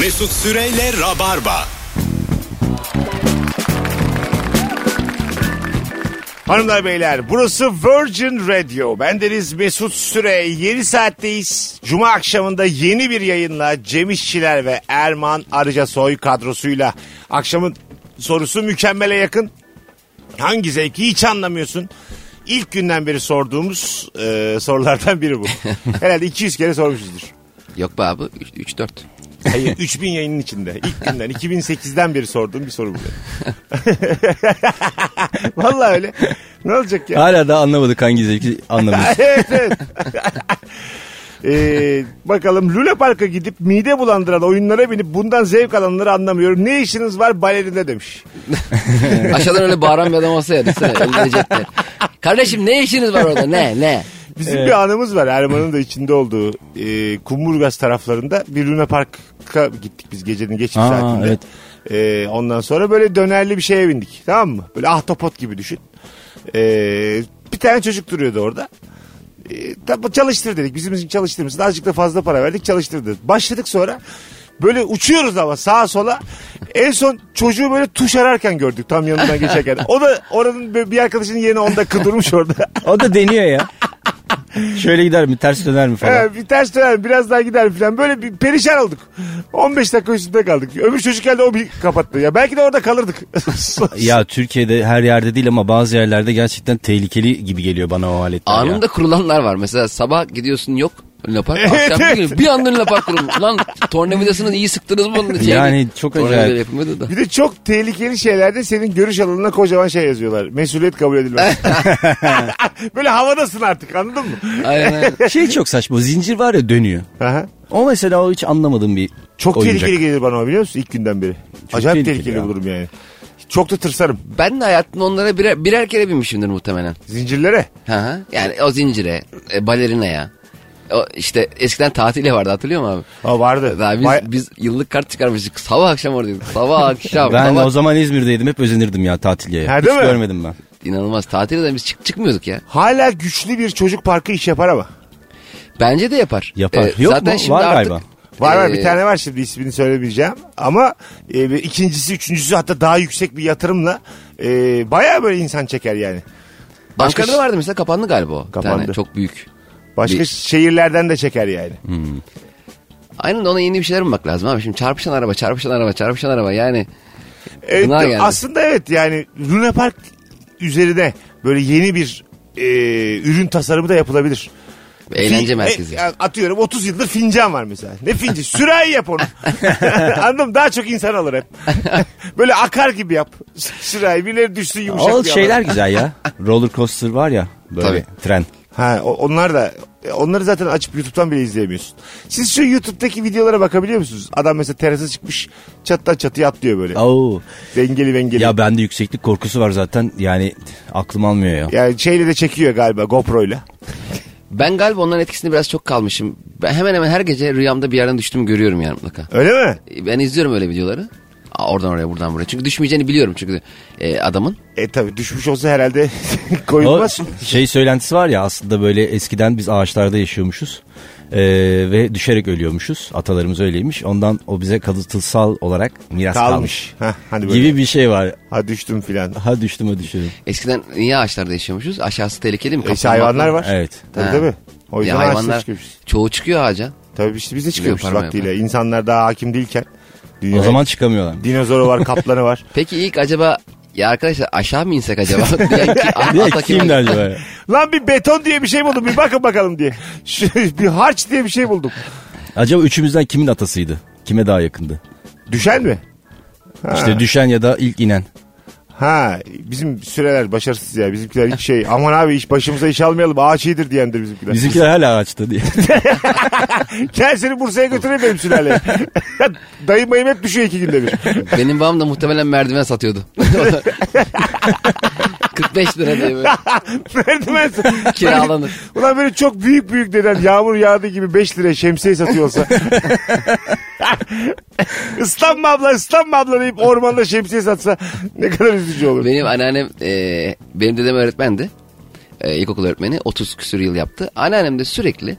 Mesut Süreyle Rabarba. Hanımlar beyler burası Virgin Radio. Bendeniz Mesut Süre. Yeni saatteyiz. Cuma akşamında yeni bir yayınla Cem İşçiler ve Erman Arıca Soy kadrosuyla. Akşamın sorusu mükemmele yakın. Hangi zevki hiç anlamıyorsun? İlk günden beri sorduğumuz e, sorulardan biri bu. Herhalde 200 kere sormuşuzdur. Yok be abi 3-4. Hayır 3000 yayının içinde. İlk günden 2008'den beri sorduğum bir soru bu. Vallahi öyle. Ne olacak ya? Hala da anlamadık hangi zevki anlamıyoruz. evet evet. Ee, bakalım Luna Park'a gidip mide bulandıran oyunlara binip bundan zevk alanları anlamıyorum. Ne işiniz var balerinde demiş. Aşağıdan öyle bağıran bir adam olsa ya. Düşünsene öldürecekler. Kardeşim ne işiniz var orada ne ne? Bizim bir anımız var Erman'ın da içinde olduğu e, Kumburgaz taraflarında bir Luna Park'a gittik biz gecenin geç bir Aa, saatinde. evet. E, ondan sonra böyle dönerli bir şeye bindik tamam mı? Böyle ahtapot gibi düşün. E, bir tane çocuk duruyordu orada. E, çalıştır dedik. Bizim için çalıştır mısın? Azıcık da fazla para verdik çalıştır dedik. Başladık sonra böyle uçuyoruz ama sağa sola. En son çocuğu böyle tuş ararken gördük tam yanından geçerken. O da oranın bir arkadaşının yerine onda kıdırmış orada. O da deniyor ya. Şöyle gider mi ters döner mi falan. Evet, bir ters döner biraz daha gider falan. Böyle bir perişan olduk. 15 dakika üstünde kaldık. Öbür çocuk geldi o bir kapattı. Ya belki de orada kalırdık. Ya Türkiye'de her yerde değil ama bazı yerlerde gerçekten tehlikeli gibi geliyor bana o aletler ya. Anında kurulanlar var. Mesela sabah gidiyorsun yok Luna Park. Evet, Akşam evet. bir, bir anda Luna Park kurulmuş. Lan tornavidasını iyi sıktınız mı? onun şeyini? Yani çok acayip. yapılmadı da. bir de çok tehlikeli şeylerde senin görüş alanına kocaman şey yazıyorlar. Mesuliyet kabul edilmez. Böyle havadasın artık anladın mı? Aynen aynen. Şey çok saçma zincir var ya dönüyor. Aha. O mesela o hiç anlamadığım bir Çok oyuncak. tehlikeli gelir bana o biliyor musun ilk günden beri. Acayip tehlikeli tehlikeli ya. bulurum yani. Çok da tırsarım. Ben de hayatımda onlara birer, birer kere binmişimdir muhtemelen. Zincirlere. Hı hı. Yani o zincire, e, balerinaya. O işte eskiden tatile vardı hatırlıyor musun abi? Ha vardı. Daha biz, Vay- biz yıllık kart çıkarmıştık. Sabah akşam oradaydık. Sabah akşam. Ben sabah... o zaman İzmir'deydim hep özenirdim ya tatiliye. Ha, Hiç mi? görmedim ben. İnanılmaz. Tatilde biz çık çıkmıyorduk ya. Hala güçlü bir çocuk parkı iş yapar ama. Bence de yapar. Yapar. Ee, Yok zaten mu? şimdi Var artık, galiba. Var var Ee, bir tane var şimdi ismini söylemeyeceğim. Ama e, ikincisi, üçüncüsü hatta daha yüksek bir yatırımla e, bayağı böyle insan çeker yani. Başka- Ankara'da vardı mesela kapandı galiba o. Kapandı. tane çok büyük. Başka Bir- şehirlerden de çeker yani. Aynen de ona yeni bir şeyler bulmak lazım abi. Şimdi çarpışan araba, çarpışan araba, çarpışan araba yani. Evet, geldi. aslında evet yani Luna Park üzerine böyle yeni bir e, ürün tasarımı da yapılabilir. Eğlence Fin- merkezi. e, atıyorum 30 yıldır fincan var mesela. Ne finci? Sürahi yap onu. Anladın mı? Daha çok insan alır hep. Böyle akar gibi yap. Sürahi birileri düşsün yumuşak O bir şeyler güzel ya. Roller coaster var ya böyle Tabii. tren. Ha, onlar da onları zaten açıp YouTube'dan bile izleyemiyorsun. Siz şu YouTube'daki videolara bakabiliyor musunuz? Adam mesela terasa çıkmış çattan çatıya atlıyor böyle. Oo. Dengeli vengeli. Ya bende yükseklik korkusu var zaten yani aklım almıyor ya. Yani şeyle de çekiyor galiba GoPro'yla. Ben galiba onların etkisinde biraz çok kalmışım. Ben hemen hemen her gece rüyamda bir yerden düştüğümü görüyorum yani mutlaka. Öyle mi? Ben izliyorum öyle videoları. Oradan oraya buradan buraya. Çünkü düşmeyeceğini biliyorum çünkü e, adamın. E tabi düşmüş olsa herhalde O koyulmaz. şey söylentisi var ya aslında böyle eskiden biz ağaçlarda yaşıyormuşuz. Ee, ve düşerek ölüyormuşuz. Atalarımız öyleymiş. Ondan o bize kalıtsal olarak miras kalmış. Kalmış. Heh, hani böyle. Gibi bir şey var. Ha düştüm filan. Ha düştüm ha düşüyorum. Eskiden niye ağaçlarda yaşıyormuşuz? Aşağısı tehlikeli mi? E, işte hayvanlar var. Evet. Tabii Ha. tabii. O yüzden Ya hayvanlar çoğu çıkıyor ağaca. Tabii işte biz de çıkıyormuş vaktiyle. İnsanlar daha hakim değilken. Dünyaya. O zaman çıkamıyorlar. Dinozoru var, kaplanı var. Peki ilk acaba ya arkadaşlar aşağı mı insek acaba? Diyen ki, ata kimdi acaba? ya? Lan bir beton diye bir şey buldum. Bir bakın bakalım diye. Şu, bir harç diye bir şey buldum. Acaba üçümüzden kimin atasıydı? Kime daha yakındı? Düşen mi? Ha. İşte düşen ya da ilk inen. Ha bizim süreler başarısız ya. Bizimkiler hiç şey aman abi iş başımıza iş almayalım ağaç iyidir diyendir bizimkiler. Bizimkiler hala ağaçta diye. Gel seni Bursa'ya götüreyim benim sülaleyi. Dayım bayım hep düşüyor iki günde bir. Benim babam da muhtemelen merdiven satıyordu. 45 lira diye böyle Merdiven. kiralanır. Ulan böyle çok büyük büyük deden yağmur yağdığı gibi 5 liraya şemsiye satıyor olsa. ıslanma abla ıslanma abla deyip ormanda şemsiye satsa ne kadar üzücü olur. Benim anneannem, e, benim dedem öğretmendi. E, ilkokul öğretmeni. 30 küsur yıl yaptı. Anneannem de sürekli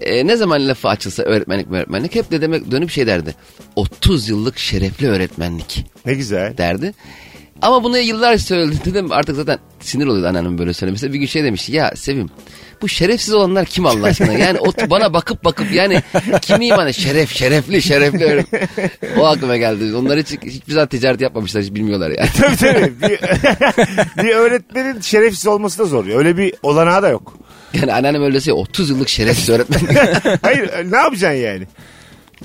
e, ne zaman lafı açılsa öğretmenlik öğretmenlik hep de demek dönüp şey derdi. 30 yıllık şerefli öğretmenlik Ne güzel. derdi. Ama bunu yıllar söyledi dedim artık zaten sinir oluyordu anneannem böyle söylemesi. Bir gün şey demiş ya Sevim bu şerefsiz olanlar kim Allah aşkına? Yani o bana bakıp bakıp yani kimi bana şeref şerefli şerefli. O aklıma geldi. Onlar hiç, hiçbir zaman ticaret yapmamışlar hiç bilmiyorlar yani. Tabii tabii. Bir, bir öğretmenin şerefsiz olması da zor. Öyle bir olanağı da yok. Yani anneannem öyle deseydi 30 yıllık şerefsiz öğretmen. Hayır ne yapacaksın yani?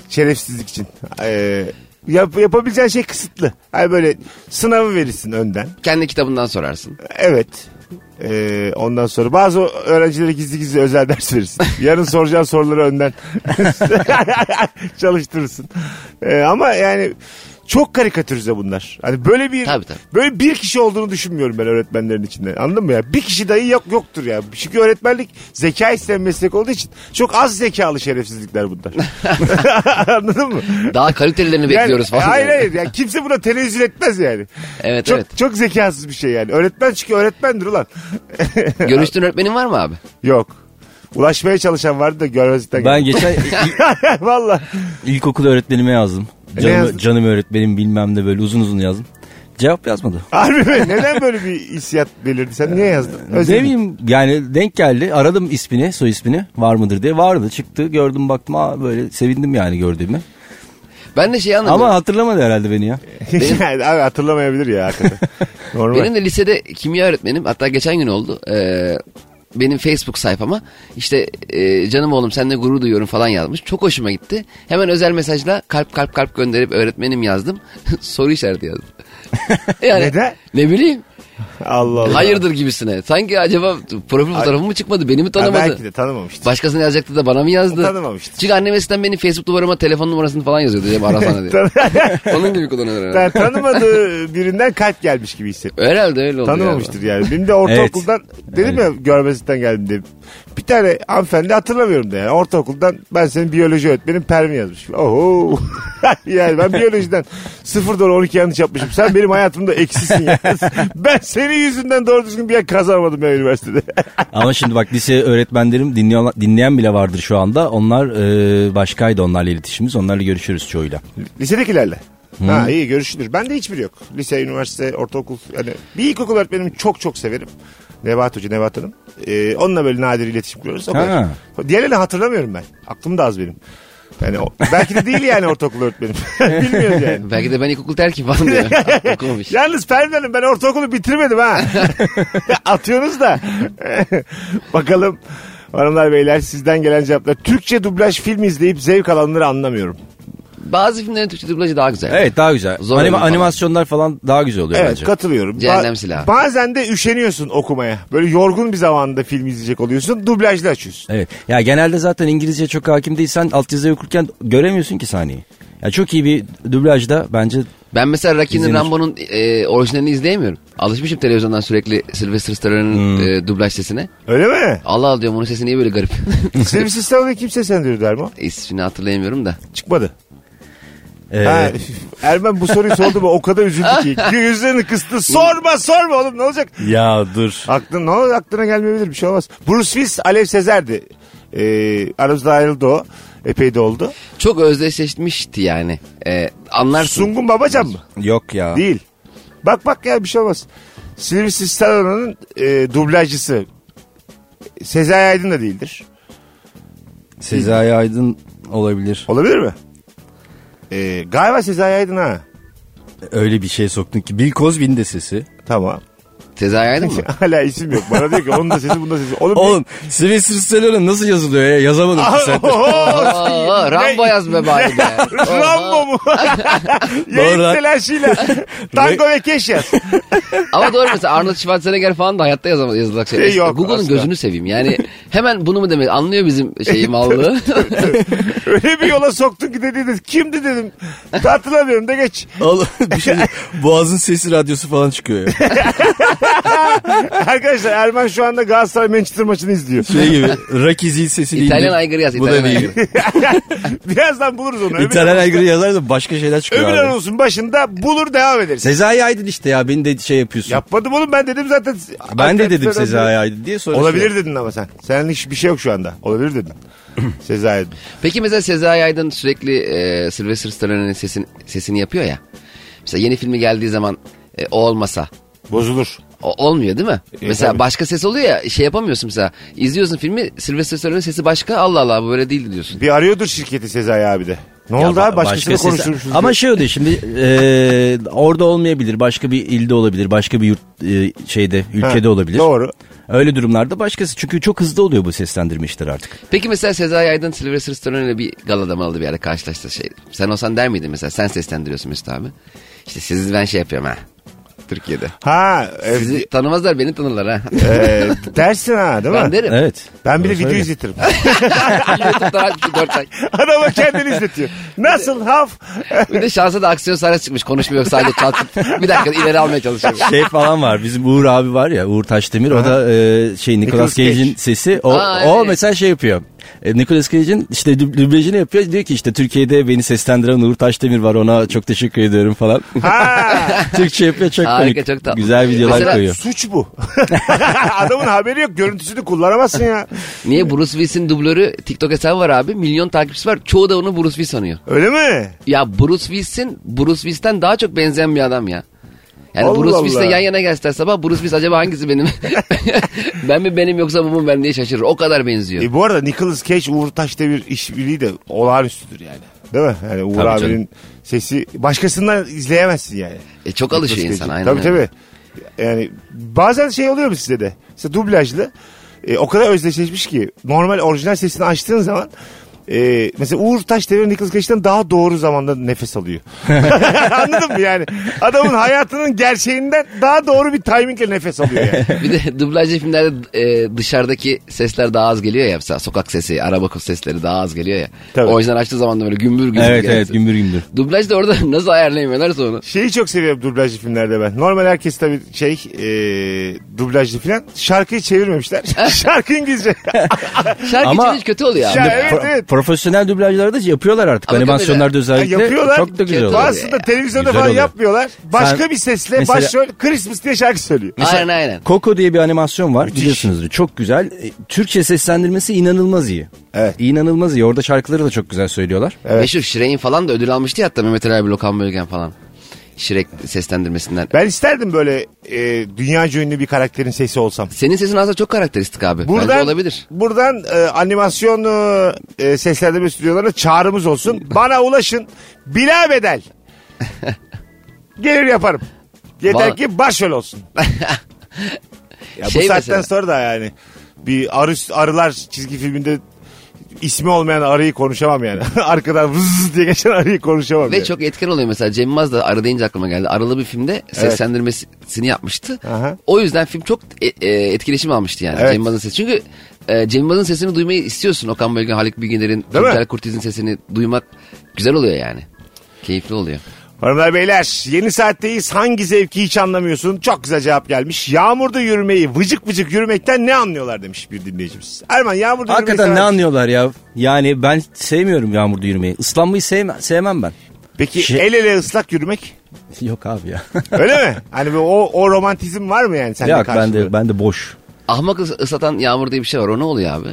Şerefsizlik için. Ee, yap, yapabileceğin şey kısıtlı. Hani böyle sınavı verirsin önden. Kendi kitabından sorarsın. Evet. Ee, ondan sonra bazı öğrencilere gizli gizli özel ders verirsin. Yarın soracağın soruları önden çalıştırırsın. Ee, ama yani çok karikatürize bunlar. Hani böyle bir Tabii, tabii. böyle bir kişi olduğunu düşünmüyorum ben öğretmenlerin içinde. Anladın mı ya? Bir kişi dahi yok yoktur ya. Çünkü öğretmenlik zeka isteyen meslek olduğu için çok az zekalı şerefsizlikler bunlar. Anladın mı? Daha kalitelerini bekliyoruz falan. Hayır hayır. Yani kimse buna tenezzül etmez yani. Evet çok, evet. Çok zekasız bir şey yani. Öğretmen çünkü öğretmendir ulan. Görüştüğün öğretmenin var mı abi? Yok. Ulaşmaya çalışan vardı da görmezlikten Ben geçen Valla. ilkokul öğretmenime yazdım. Ne Canım, canım öğretmenim bilmem ne böyle uzun uzun yazdım. Cevap yazmadı. Harbi mi? Neden böyle bir hissiyat belirdi? Sen niye yazdın? Ne Özledim. bileyim yani denk geldi. Aradım ismini, soy ismini var mıdır diye. Vardı çıktı gördüm baktım aa, böyle sevindim yani gördüğümü. Ben de şey anladım. Ama hatırlamadı herhalde beni ya. yani, abi hatırlamayabilir ya hakikaten. Normal. Benim de lisede kimya öğretmenim hatta geçen gün oldu. Ee, benim Facebook sayfama işte e, canım oğlum seninle gurur duyuyorum falan yazmış. Çok hoşuma gitti. Hemen özel mesajla kalp kalp kalp gönderip öğretmenim yazdım. Soru işareti yazdım. yani, Neden? Ne bileyim. Allah Allah. Hayırdır gibisine. Sanki acaba profil fotoğrafım mı çıkmadı beni mi Ha, tanımadı? belki de tanımamıştır. Başkasını yazacaktı da bana mı yazdı? Tanımamıştır. Çünkü annem eskiden benim Facebook duvarıma telefon numarasını falan yazıyordu. Diye arasana diye. Onun gibi kullanıyor herhalde. Ben tanımadığı birinden kalp gelmiş gibi hissettim. Herhalde öyle oldu. Tanımamıştır yani. Benim de ortaokuldan dedim ya görmezlikten geldim diye. Bir tane hanımefendi hatırlamıyorum da yani. Ortaokuldan ben senin biyoloji öğretmenim Permi yazmış. Oho. yani ben biyolojiden 0'dan 12 yanlış yapmışım. Sen benim hayatımda eksisin yani. ben senin yüzünden doğru düzgün bir yer kazanmadım ya üniversitede. Ama şimdi bak lise öğretmenlerim dinleyen, dinleyen bile vardır şu anda. Onlar e, başkaydı onlarla iletişimimiz. Onlarla görüşürüz çoğuyla. Lisedekilerle. Ha iyi görüşülür. Ben de hiçbiri yok. Lise, üniversite, ortaokul. Yani bir ilkokul öğretmenimi çok çok severim. Nebahat Hoca, Nebahat Hanım. Ee, onunla böyle nadir iletişim kuruyoruz. O Ha. kadar. Diğerlerini hatırlamıyorum ben. Aklım da az benim. Yani o, belki de değil yani ortaokul öğretmenim. Bilmiyorum yani. Belki de ben ilkokul terkim falan diyor. Okumamış. Yalnız Pervin Hanım ben ortaokulu bitirmedim ha. Atıyorsunuz da. Bakalım hanımlar beyler sizden gelen cevaplar. Türkçe dublaj film izleyip zevk alanları anlamıyorum. Bazı filmlerin Türkçe dublajı daha güzel. Evet daha güzel. Zor Anima- animasyonlar falan daha güzel oluyor Evet bence. katılıyorum. Cehennem silahı. Bazen de üşeniyorsun okumaya. Böyle yorgun bir zamanda film izleyecek oluyorsun. Dublajlı açıyorsun. Evet. Ya genelde zaten İngilizce çok hakim değilsen altyazı okurken göremiyorsun ki sahneyi. Ya çok iyi bir dublajda bence Ben mesela Rocky'nin İzlenir. Rambo'nun e, orijinalini izleyemiyorum. Alışmışım televizyondan sürekli Sylvester Stallone'ın Hmm. e, dublaj sesine. Öyle mi? Allah Allah diyorum onun sesi niye böyle garip. Sylvester Stallone'u kim seslendiriyordu Erman? İsmini hatırlayamıyorum da. Çıkmadı. E, Ha, Erman bu soruyu sordu mu o kadar üzüldü ki. Yüzlerini kıstı. Sorma sorma oğlum ne olacak? ya dur. Aklın, ne olur aklına gelmeyebilir bir şey olmaz. Bruce Willis Alev Sezer'di. Ee, aramızda ayrıldı o. Epey de oldu. Çok özdeşleşmişti yani. E, anlarsın. Sungun Babacan mı? Yok ya. Değil. Bak bak ya bir şey olmaz. Sylvester Stallone'un e, dublajcısı. Sezai Aydın da değildir. Sezai Aydın olabilir. Olabilir mi? E, galiba Sezai Aydın ha. Öyle bir şey soktun ki. Bill Cosby'nin de sesi. Tamam. Sezai Aydın mı? Hala isim yok. Bana diyor ki onun da sesi bunun da sesi. Oğlum, Oğlum Sylvester Stallone nasıl yazılıyor ya? Yazamadım ki sen. Rambo yaz be bari be. Rambo mu? Yayın Doğru lan. telaşıyla. Tango ve Keş yaz. Ama doğru mesela Arnold Schwarzenegger falan da hayatta yazamaz yazılacak şey. Şey yok, Google'ın asla. gözünü seveyim. Yani hemen bunu mu demek anlıyor bizim şeyi mallığı. Öyle bir yola soktun ki dediğiniz kimdi dedim. Hatırlamıyorum da geç. Oğlum bir şey Boğaz'ın sesi radyosu falan çıkıyor ya. Arkadaşlar Erman şu anda Galatasaray Manchester maçını izliyor. Şey gibi Rocky zil sesi değil. İtalyan aygırı yaz. Bu da İtalyan değil. aygırı. Birazdan buluruz onu. İtalyan aygırı yazar da başka şeyler çıkıyor öbür abi. anonsun başında bulur devam ederiz. Sezai Aydın işte ya beni de şey yapıyorsun. Yapmadım oğlum ben dedim zaten. ben de dedim Sezai Aydın diye sonra. Olabilir dedin ama sen. Senin hiç bir şey yok şu anda. Olabilir dedin. Sezai Aydın. Peki mesela Sezai Aydın sürekli e, Sylvester Stallone'nin sesin, sesini yapıyor ya. Mesela yeni filmi geldiği zaman e, o olmasa Bozulur. O, olmuyor değil mi? mesela E, tabii. başka ses oluyor ya şey yapamıyorsun mesela. İzliyorsun filmi Sylvester Stallone'nin sesi başka Allah Allah bu böyle değil diyorsun. Bir arıyordur şirketi Sezai abi de. Ne oldu Ya abi başkasıyla başka ses- konuşurmuşuz. Ama şey oluyor şimdi e, orada olmayabilir. Başka bir ilde olabilir. Başka bir yurt e, şeyde ülkede Ha, olabilir. Doğru. Öyle durumlarda başkası. Çünkü çok hızlı oluyor bu seslendirme işleri artık. Peki mesela Sezai Aydın Sylvester Stallone'yle bir galada malalı bir yerde karşılaştı şey. Sen olsan der miydin mesela sen seslendiriyorsun Mesut abi. İşte sizi ben şey yapıyorum ha. Türkiye'de. Ha, e, Sizi tanımazlar beni tanırlar ha. e, dersin ha değil mi? ben derim. Evet. Ben bir de Doğru video izletirim. Ay. Adama kendini izletiyor. Nasıl haf? Bir de şansa da aksiyon sahnesi çıkmış. Konuşmuyor sadece kalkıp bir dakika ileri almaya çalışıyor. Şey falan var. Bizim Uğur abi var ya Uğur Taşdemir. O da e, şey Nicolas Nicolas Cage. Cage'in sesi. O, Aa, o evet. mesela şey yapıyor. E, Nicolas Cage'in işte dub- dublajını yapıyor. Diyor ki işte Türkiye'de beni seslendiren Uğur Taşdemir var. Ona çok teşekkür ediyorum falan. Ha, Türkçe yapıyor çok Harika, komik. çok tatlı. Güzel videolar Mesela koyuyor. suç bu. Adamın haberi yok. Görüntüsünü kullanamazsın ya. Niye Bruce Willis'in dublörü TikTok hesabı var abi. Milyon takipçisi var. Çoğu da onu Bruce Willis sanıyor. Öyle mi? Ya Bruce Willis'in Bruce Willis'ten daha çok benzeyen bir adam ya. Yani Allah Bruce Willis'le yan yana gelseler sabah Bruce Willis acaba hangisi benim? ben mi benim yoksa bu mu ben diye şaşırır. O kadar benziyor. E, bu arada Nicolas Cage Uğur Taşdemir işbirliği de olağanüstüdür yani. Değil mi? Yani Uğur Tabii abinin canım. sesi başkasından izleyemezsin yani. E, çok alışıyor insan aynen Tabii tabii. Yani bazen şey oluyor mu size de? Mesela dublajlı e, o kadar özdeşleşmiş ki normal orijinal sesini açtığın zaman e, mesela Uğur Taşdemir Nicolas Cage'den daha doğru zamanda nefes alıyor. Anladın mı yani? Adamın hayatının gerçeğinden daha doğru bir timingle nefes alıyor yani. Bir de dublajlı filmlerde e, dışarıdaki sesler daha az geliyor ya. Mesela sokak sesi, araba sesleri daha az geliyor ya. Tabii. O yüzden açtığı zaman da böyle gümbür gümbür Evet evet gümbür gümbür. Dublajda orada nasıl ayarlayamıyorlarsa onu. Şeyi çok seviyorum dublajlı filmlerde ben. Normal herkes tabii şey e, dublajlı falan. Şarkıyı çevirmemişler. Şarkı İngilizce. Şarkı Ama- için hiç kötü oluyor Şimdi evet, pro- evet. Profesyonel dublajlarda yapıyorlar artık. Ama Animasyonlarda Ya özellikle yapıyorlar. çok da güzel oluyor. Aslında televizyonda Güzel falan oluyor. yapmıyorlar. Başka Sen- bir sesle mesela- başrol Christmas diye şarkı söylüyor. aynen aynen. Coco diye bir animasyon var biliyorsunuzdur. Çok güzel. E, Türkçe seslendirmesi inanılmaz iyi. Evet. İnanılmaz iyi. Orada şarkıları da çok güzel söylüyorlar. Evet. Meşhur Shrek'in falan da ödül almıştı ya hatta Mehmet Ali abi Lokan Bölgen falan. Shrek seslendirmesinden. Ben isterdim böyle e, dünyaca ünlü bir karakterin sesi olsam. Senin sesin aslında çok karakteristik abi. Bence Buradan, olabilir. Buradan e, animasyon e, e, seslendirme stüdyolarına çağrımız olsun. Bana ulaşın. Bila bedel. Gelir yaparım. Yeter ki başrol olsun. ya bu Şey saatten mesela- sonra da yani bir arı, arılar çizgi filminde ismi olmayan arıyı konuşamam yani. Arkadan vız diye geçen arıyı konuşamam. Ve yani. çok etken oluyor mesela Cem Yılmaz da arı deyince aklıma geldi. Aralı bir filmde seslendirmesini yapmıştı. Aha. O yüzden film çok e- e, etkileşim almıştı yani Evet. Cem Yılmaz'ın sesi. Çünkü e, Cem Yılmaz'ın sesini duymayı istiyorsun. Okan Bölgen, Haluk Bilginer'in, mi? Kurtiz'in sesini duymak güzel oluyor yani. Keyifli oluyor. Hanımlar beyler yeni saatteyiz. Hangi zevki hiç anlamıyorsun? Çok güzel cevap gelmiş. Yağmurda yürümeyi vıcık vıcık yürümekten ne anlıyorlar demiş bir dinleyicimiz. Erman yağmurda Hakikaten yürümeyi ne sever misin? anlıyorlar ya? Yani ben sevmiyorum yağmurda yürümeyi. Islanmayı sevme, sevmem ben. Peki Şey- el ele ıslak yürümek? Yok abi ya. Öyle mi? Hani bir o, o romantizm var mı yani sende Yok ben karşılığı? de, ben de boş. Ahmak ıs- ıslatan yağmur diye bir şey var. O ne oluyor abi?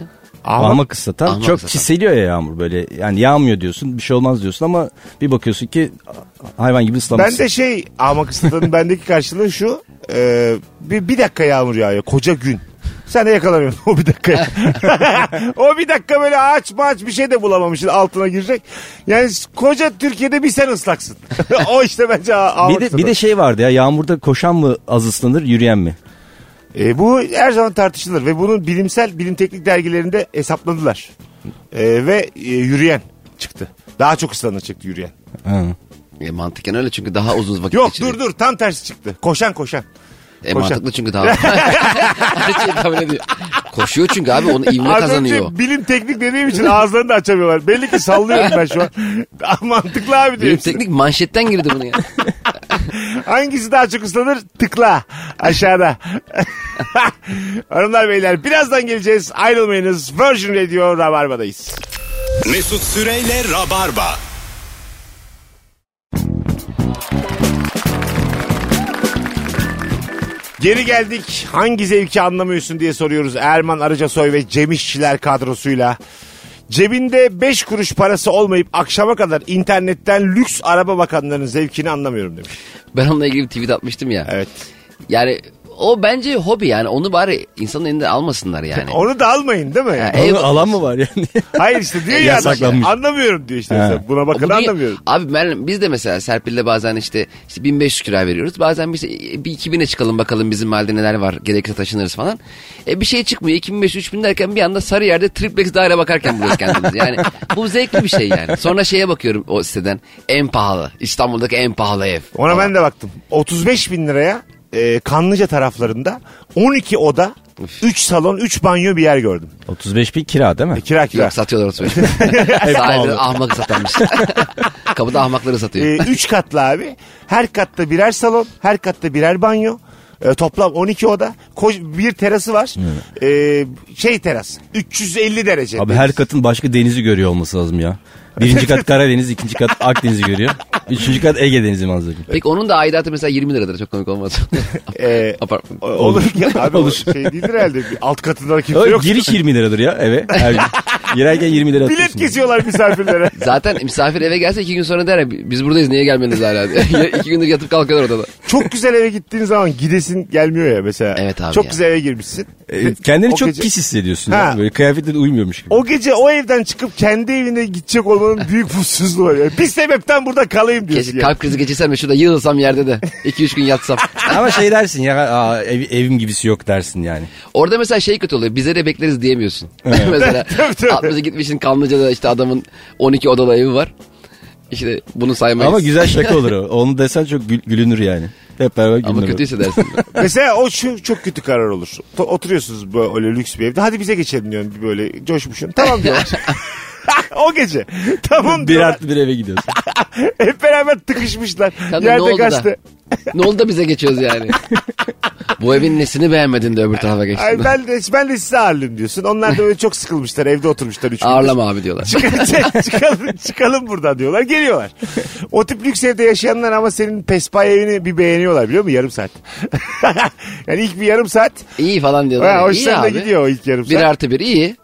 Ama, Ahmak ıslatan Ahmak çok ıslatan. çiseliyor ya yağmur böyle. Yani yağmıyor diyorsun bir şey olmaz diyorsun ama bir bakıyorsun ki hayvan gibi ıslamışsın. ben de şey ahmak ıslatanın bendeki karşılığı şu. e, bir, bir dakika yağmur yağıyor koca gün. Sen de yakalamıyorsun o bir dakika. o bir dakika böyle ağaç maaç bir şey de bulamamışsın altına girecek. Yani koca Türkiye'de bir sen ıslaksın. o işte bence ahmak bir de, bir de şey vardı ya yağmurda koşan mı az ıslanır yürüyen mi? E, bu her zaman tartışılır ve bunun bilimsel bilim teknik dergilerinde hesapladılar. E, ve e, yürüyen çıktı. Daha çok ıslanır çıktı yürüyen. Ha. E, mantıken öyle çünkü daha uzun vakit Yok geçiriyor. dur dur tam tersi çıktı. Koşan koşan. E, koşan. mantıklı çünkü daha. Ediyor. Koşuyor çünkü abi onu ivme Az kazanıyor. önce bilim teknik dediğim için ağızlarını da açamıyorlar. Belli ki sallıyorum ben şu an. Mantıklı abi diyor. Benim hepsi. teknik manşetten girdi bunu ya. Hangisi daha çok ıslanır? Tıkla aşağıda. Hanımlar beyler birazdan geleceğiz. Ayrılmayınız. Virgin Radio Rabarba'dayız. Mesut Süreyle Rabarba. Geri geldik. Hangi zevki anlamıyorsun diye soruyoruz. Erman Arıcasoy ve Cem İşçiler kadrosuyla. Cebinde 5 kuruş parası olmayıp akşama kadar internetten lüks araba bakanların zevkini anlamıyorum demiş. Ben onunla ilgili bir tweet atmıştım ya. Evet. Yani o bence hobi yani onu bari insanın elinde almasınlar yani. Onu da almayın değil mi? Ya, Yani? ev- Onu alan mı var yani? Hayır işte diyor ya adam, Yasaklanmış. anlamıyorum diyor işte. Mesela Buna bakın Ama bu dünya- anlamıyorum. Abi ben, biz de mesela Serpil'le bazen işte, işte 1500 kira veriyoruz. Bazen biz bir 2000'e çıkalım bakalım bizim mahallede neler var. Gerekirse taşınırız falan. E bir şey çıkmıyor. 2500-3000 derken bir anda sarı yerde triplex daire bakarken buluyoruz kendimizi. Yani bu zevkli bir şey yani. Sonra şeye bakıyorum o siteden. En pahalı. İstanbul'daki en pahalı ev. Ona falan. ben de baktım. 35 bin liraya e, Kanlıca taraflarında 12 oda, 3 salon, 3 banyo bir yer gördüm. 35 bin kira değil mi? E, kira kira. Yok satıyorlar 35 Sahibi ahmak satanmış. Kapıda ahmakları satıyor. E, 3 katlı abi. Her katta birer salon, her katta birer banyo. E, toplam 12 oda. Ko- bir terası var. E, şey teras. 350 derece. Abi her katın başka denizi görüyor olması lazım ya. Birinci kat Karadeniz, ikinci kat Akdeniz'i görüyor. Üçüncü kat Ege Denizi manzarası. Peki onun da aidatı mesela 20 liradır. Çok komik olmaz. E, Apartman. o- olur. Ya, abi Olur. o şey değildir herhalde. Bir Alt katında kimse yok. giriş 20 liradır ya eve. Her gün. Girerken 20 lira Bilet atıyorsun. kesiyorlar misafirlere. Zaten misafir eve gelse iki gün sonra der ya, biz buradayız niye gelmediniz hala diye. İki gündür yatıp kalkıyorlar odada. Çok güzel eve gittiğin zaman gidesin gelmiyor ya mesela. Evet abi Çok ya. güzel eve girmişsin. E, Kendini O çok gece- pis hissediyorsun. Ha. Ya. Böyle kıyafetleri uymuyormuş gibi. O gece o evden çıkıp kendi evine gidecek olmanın büyük mutsuzluğu var. Yani. Bir sebepten burada kalayım diyorsun. Keşke ya. kalp krizi geçirsem ve şurada yığılsam yerde de. 2-3 gün yatsam. Ama şey dersin ya Aa, ev- evim gibisi yok dersin yani. Orada mesela şey kötü oluyor. Bize de bekleriz diyemiyorsun. mesela Tabii, tabii. 60'a gitmişsin Kanlıca'da işte adamın 12 odalı evi var. İşte bunu saymayız. Ama güzel şaka olur o. Onu desen çok gül- gülünür yani. Hep beraber Ama gülünür. kötü hissedersin. Mesela o şu çok kötü karar olur. To- Oturuyorsunuz böyle lüks bir evde. Hadi bize geçelim diyorsun böyle coşmuşsun. Tamam diyorlar. o gece. Tamam Bir diyorlar. artı bir eve gidiyorsun. Hep beraber tıkışmışlar. Tabii, ne Yerde oldu da? kaçtı. ne oldu da bize geçiyoruz yani? Bu evin nesini beğenmedin de öbür tarafa geçtin. Ay ben de, ben de size ağırlayayım diyorsun. Onlar da böyle çok sıkılmışlar. Evde oturmuşlar üç gündür. Ağırlama abi diyorlar. Çık- çıkalım, çıkalım buradan diyorlar. Geliyorlar. O tip lüks evde yaşayanlar ama senin pespay evini bir beğeniyorlar biliyor musun? Yarım saat. yani ilk bir yarım saat. İyi falan diyorlar. Ha, ya. İyi hoşlarına abi. gidiyor o ilk yarım Bir saat. artı bir iyi.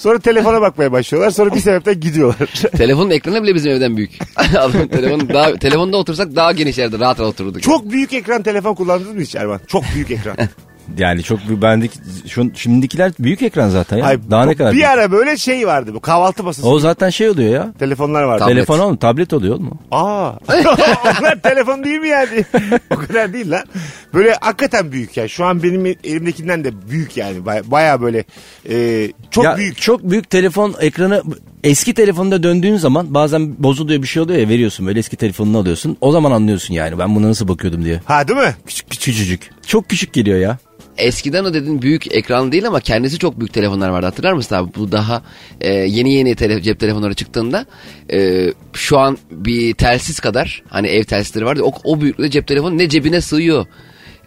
Sonra telefona bakmaya başlıyorlar. Sonra bir sebepten gidiyorlar. Telefonun ekranı bile bizim evden büyük. Adamın telefonu daha, telefonda otursak daha geniş yerde rahat rahat otururduk. Çok büyük ekran telefon kullandınız mı hiç Erman? Çok büyük ekran. Yani çok bendeki şu, şimdikiler büyük ekran zaten ya. Ay, Daha ne kadar? Bir büyük? ara böyle şey vardı bu kahvaltı masası. O zaten şey oluyor ya. Telefonlar vardı. Tablet. Telefon oğlum tablet oluyor mu? Aa. Onlar telefon değil mi yani? o kadar değil lan. Böyle hakikaten büyük yani. Şu an benim elimdekinden de büyük yani. Baya, böyle e, çok ya, büyük. Çok büyük telefon ekranı eski telefonda döndüğün zaman bazen bozuluyor bir şey oluyor ya veriyorsun böyle eski telefonunu alıyorsun. O zaman anlıyorsun yani ben buna nasıl bakıyordum diye. Ha değil mi? Küçük küçücük. Çok küçük geliyor ya. Eskiden o dediğin büyük ekran değil ama kendisi çok büyük telefonlar vardı. Hatırlar mısın abi? Bu daha e, yeni yeni tele, cep telefonları çıktığında e, şu an bir telsiz kadar hani ev telsizleri vardı. O, o büyüklükte cep telefonu ne cebine sığıyor.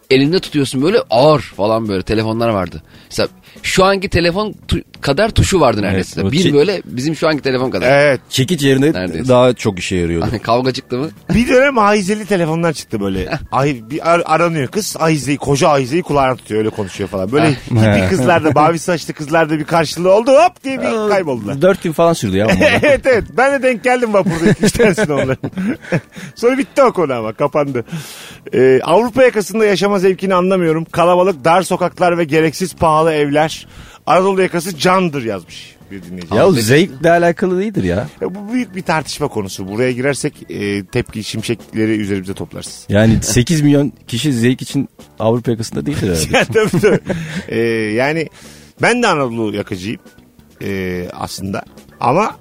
Elinde tutuyorsun böyle ağır falan böyle telefonlar vardı. Mesela şu anki telefon tu- kadar tuşu vardı neredeyse. Evet, bir böyle bizim şu anki telefon kadar. Evet. Çekiç yerine Neredeyse. daha çok işe yarıyordu. Kavga çıktı mı? Bir dönem ahizeli telefonlar çıktı böyle. Ay, bir ar- aranıyor kız ahizeyi koca ahizeyi kulağına tutuyor öyle konuşuyor falan. Böyle hippie kızlar da mavi saçlı kızlar da bir karşılığı oldu hop diye bir kayboldular. Dört gün falan sürdü ya. onlar. evet evet ben de denk geldim vapurda iki üç tanesine onların. Sonra bitti o konu ama kapandı. Ee, Avrupa yakasında yaşama zevkini anlamıyorum. Kalabalık dar sokaklar ve gereksiz pahalı evler. Anadolu yakası candır yazmış bir dinleyici. ya o zevkle alakalı değildir ya. Ya bu büyük bir tartışma konusu. Buraya girersek e, tepki şimşekleri üzerimize toplarsın. Yani 8 milyon kişi zevk için Avrupa yakasında değildir herhalde. Ya tabii tabii. Ee, yani ben de Anadolu yakacıyım ee, aslında. Ama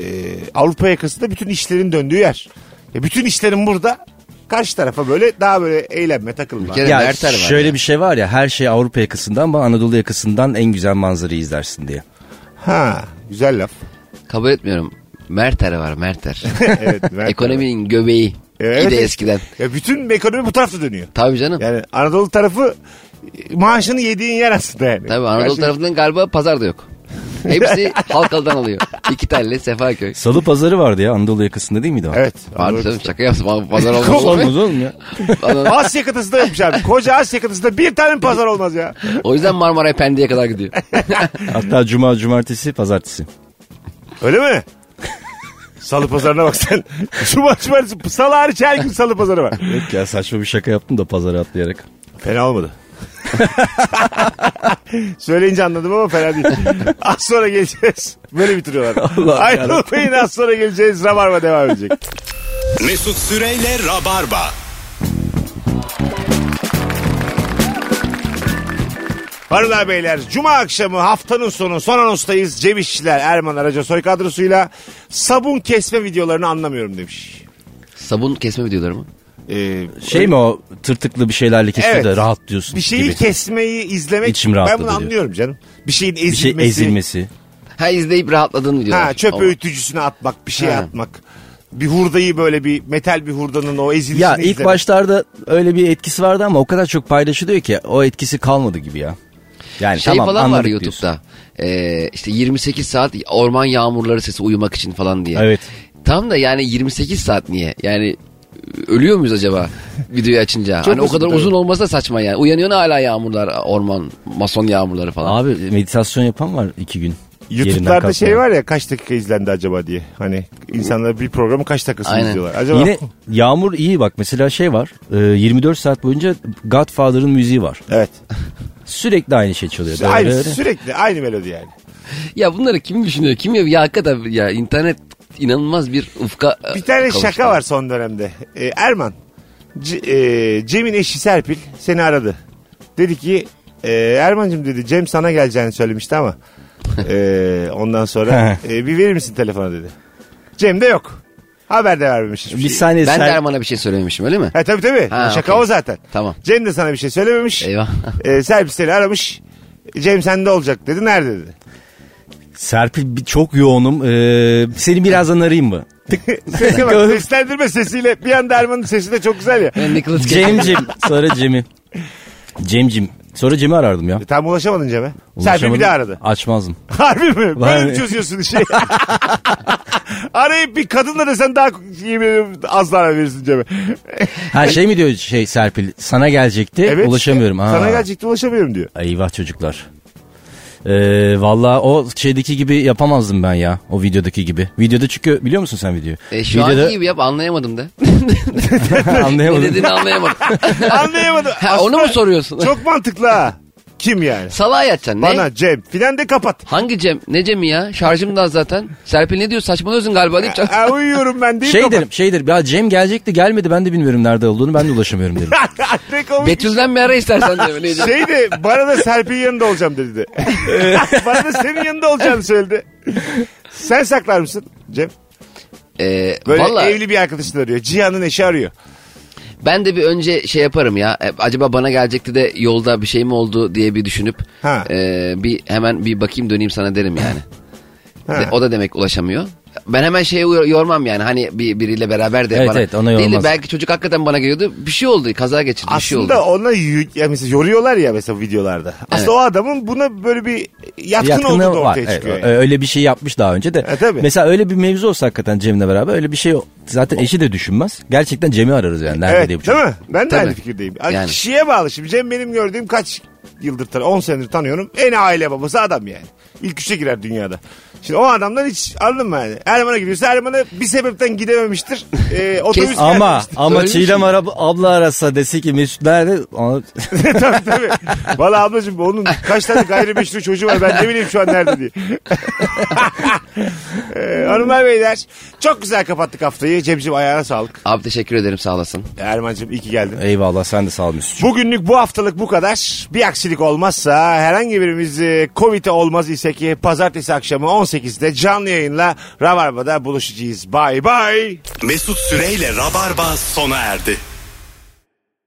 e, Avrupa yakası da bütün işlerin döndüğü yer. Ya bütün işlerin burada. Karşı tarafa böyle daha böyle eğlenme takılma. Bir kere- ya Mertel var şöyle ya. bir şey var ya her şey Avrupa yakasından ama Anadolu yakasından en güzel manzarayı izlersin diye. Ha güzel laf. Kabul etmiyorum. Merter var Merter. evet, Mert- Ekonominin göbeği. Evet, Bir de eskiden. Ya bütün ekonomi bu tarafta dönüyor. Tabii canım. Yani Anadolu tarafı e, maaşını yediğin yer aslında yani. Tabii Anadolu Gerçi- tarafından galiba pazar da yok. Hepsi Halkalı'dan alıyor. İki telli Sefaköy. Salı pazarı vardı ya Anadolu yakasında değil miydi o? Evet. Vardı canım şaka yaptım. Ama Pazar olmaz. Olmaz oğlum ya. Asya kıtasında yapmış abi. Koca Asya kıtasında bir tane pazar olmaz ya. o yüzden Marmaray Pendik'e kadar gidiyor. Hatta cuma, cumartesi, pazartesi. Öyle mi? Salı pazarına bak sen. Cuma cumartesi salı hariç her gün salı pazarı var. Yok ya saçma bir şaka yaptım da pazara atlayarak. Fena olmadı. Söyleyince anladım ama fena değil. Az sonra geleceğiz. Böyle bitiriyorlar. Allah Ayrılmayın az sonra geleceğiz. Rabarba devam edecek. Mesut Süreyle Rabarba. Hanımlar beyler Cuma akşamı haftanın sonu son anonstayız. Cem İşçiler Erman Araca soy kadrosuyla sabun kesme videolarını anlamıyorum demiş. Sabun kesme videoları mı? Ee, Şey mi o tırtıklı bir şeylerle kesiyor Evet. da rahat diyorsun bir şeyi gibi. kesmeyi izlemek İçim ben bunu anlıyorum canım. Bir şeyin Bir şey ezilmesi. ezilmesi. Ha izleyip rahatladığın videolar. Ha çöp Ama- öğütücüsüne atmak, bir şey Ha. atmak. Bir hurdayı böyle bir metal bir hurdanın o ezilişini Ya ilk izlemek. başlarda öyle bir etkisi vardı ama o kadar çok paylaşılıyor ki o etkisi kalmadı gibi ya. Yani Şey tamam falan var YouTube'da. Ee, işte 28 saat orman yağmurları sesi uyumak için falan diye. Evet. Tam da yani 28 saat niye? Yani ölüyor muyuz acaba videoyu açınca? Çok hani o kadar tabii. uzun olmasa da saçma yani. Uyanıyorsun hala yağmurlar, orman, mason yağmurları falan. Abi meditasyon yapan var iki gün. YouTube'larda şey var ya kaç dakika izlendi acaba diye. Hani insanlar bir programı kaç dakikasını Aynen. izliyorlar. Acaba Yine yağmur iyi bak mesela şey var e, 24 saat boyunca Godfather'ın müziği var. Evet. Sürekli aynı şey çalıyor. Aynı, sürekli aynı melodi yani. Ya bunları kim düşünüyor? Kim ya? Ya hakikaten ya internet inanılmaz bir ufka Bir tane kavuştu. şaka var son dönemde. Ee, Erman, C- e, Cem'in eşi Serpil seni aradı. Dedi ki e, Erman'cığım dedi Cem sana geleceğini söylemişti ama e, ondan sonra e, bir verir misin telefonu dedi. Cem de yok. Haber de vermemiş hiçbir Bir şey. saniye Ben sen- de Erman'a bir şey söylememişim öyle mi? Ha, tabii tabii. Ha, Şaka okey. o zaten. Tamam. Cem de sana bir şey söylememiş. Eyvah. E, Serpil seni aramış. Cem sende olacak dedi. Nerede dedi. Serpil çok yoğunum. Ee, seni birazdan arayayım mı? Sese bak seslendirme sesiyle bir anda Erman'ın sesi de çok güzel ya. Cemcim. Sonra Cem'i. Cemcim. Sonra Cem'i arardım ya. Tam ulaşamadın Cem'e. Serpil bir de aradı. Açmazdım. Harbi mi? Böyle mi çözüyorsun işi? Arayıp bir kadınla desen daha yemin ediyorum az daha verirsin Cem'e. Ha şey mi diyor şey Serpil sana gelecekti evet. ulaşamıyorum. işte. Ha. Sana gelecekti ulaşamıyorum diyor. Eyvah çocuklar. Ee, Valla o şeydeki gibi yapamazdım ben ya. O videodaki gibi. Videoda çünkü biliyor musun sen videoyu? E, şu Videoda anki gibi yap anlayamadım da. ne anlayamadım. dediğini anlayamadım. Anlayamadım. ha, onu mu soruyorsun? Çok mantıklı ha. Kim yani? Salağa yatacaksın. Ne? Bana Cem. Filan de kapat. Hangi Cem? Ne Cem'i ya? Şarjım da az zaten. Serpil ne diyor? Saçmalıyorsun galiba deyip çak- Ha, uyuyorum ben değil Şey kapat. derim şey derim ya Cem gelecekti gelmedi ben de bilmiyorum nerede olduğunu ben de ulaşamıyorum derim. ne komik. Betül'den bir ara istersen de. Şey de bana da Serpil'in yanında olacağım dedi de. bana da senin yanında olacağını söyledi. Sen saklar mısın Cem? Ee, Böyle Valla evli bir arkadaşını arıyor. Cihan'ın eşi arıyor. Ben de bir önce şey yaparım ya. E, acaba bana gelecekti de yolda bir şey mi oldu diye bir düşünüp Ha. e, bir hemen bir bakayım döneyim sana derim yani. Ha. O da demek ulaşamıyor. Ben hemen şeye yormam yani hani bir biriyle beraber de Evet, bana. evet, ona Değil de yormaz. belki çocuk hakikaten bana geliyordu. Bir şey oldu. Kaza geçirdi. bir şey oldu. Aslında ona yü- ya mesela yoruyorlar ya mesela videolarda. Aslında Evet. o adamın buna böyle bir yatkın Yatkınlığı olduğu da var. ortaya Evet, çıkıyor. ö- öyle bir şey yapmış daha önce de. E, tabii. Mesela öyle bir mevzu olsa hakikaten Cem'le beraber öyle bir şey zaten eşi de düşünmez. Gerçekten Cem'i ararız yani. Nerede Evet diye bu değil mi? Ben de Tabii. aynı fikirdeyim. Yani. Yani. Kişiye bağlı. Şimdi Cem benim gördüğüm kaç yıldır tanıyorum. 10 senedir tanıyorum. En aile babası adam yani. İlk üçe girer dünyada. Şimdi o adamdan hiç anladın mı yani? Erman'a gidiyorsa Erman'a bir sebepten gidememiştir. Ee, otobüs Ama gelmemiştir. ama Öyle bir Çiğdem şey. ara- abla arasa dese ki Mesut nerede? Tabii tabii. Valla ablacığım onun kaç tane gayrimeşru çocuğu var ben ne bileyim şu an nerede diye. ee, hanımlar beyler çok güzel kapattık haftayı. Cemciğim ayağına sağlık. Abi teşekkür ederim sağ olasın. Erman'cığım iyi ki geldin. Eyvallah sen de sağ ol Mesut. Bugünlük bu haftalık bu kadar. Bir aksilik olmazsa herhangi birimiz e, Covid'e olmaz ise ki pazartesi akşamı 18'de canlı yayınla Rabarba'da buluşacağız. Bye bye. Mesut Süreyle Rabarba sona erdi.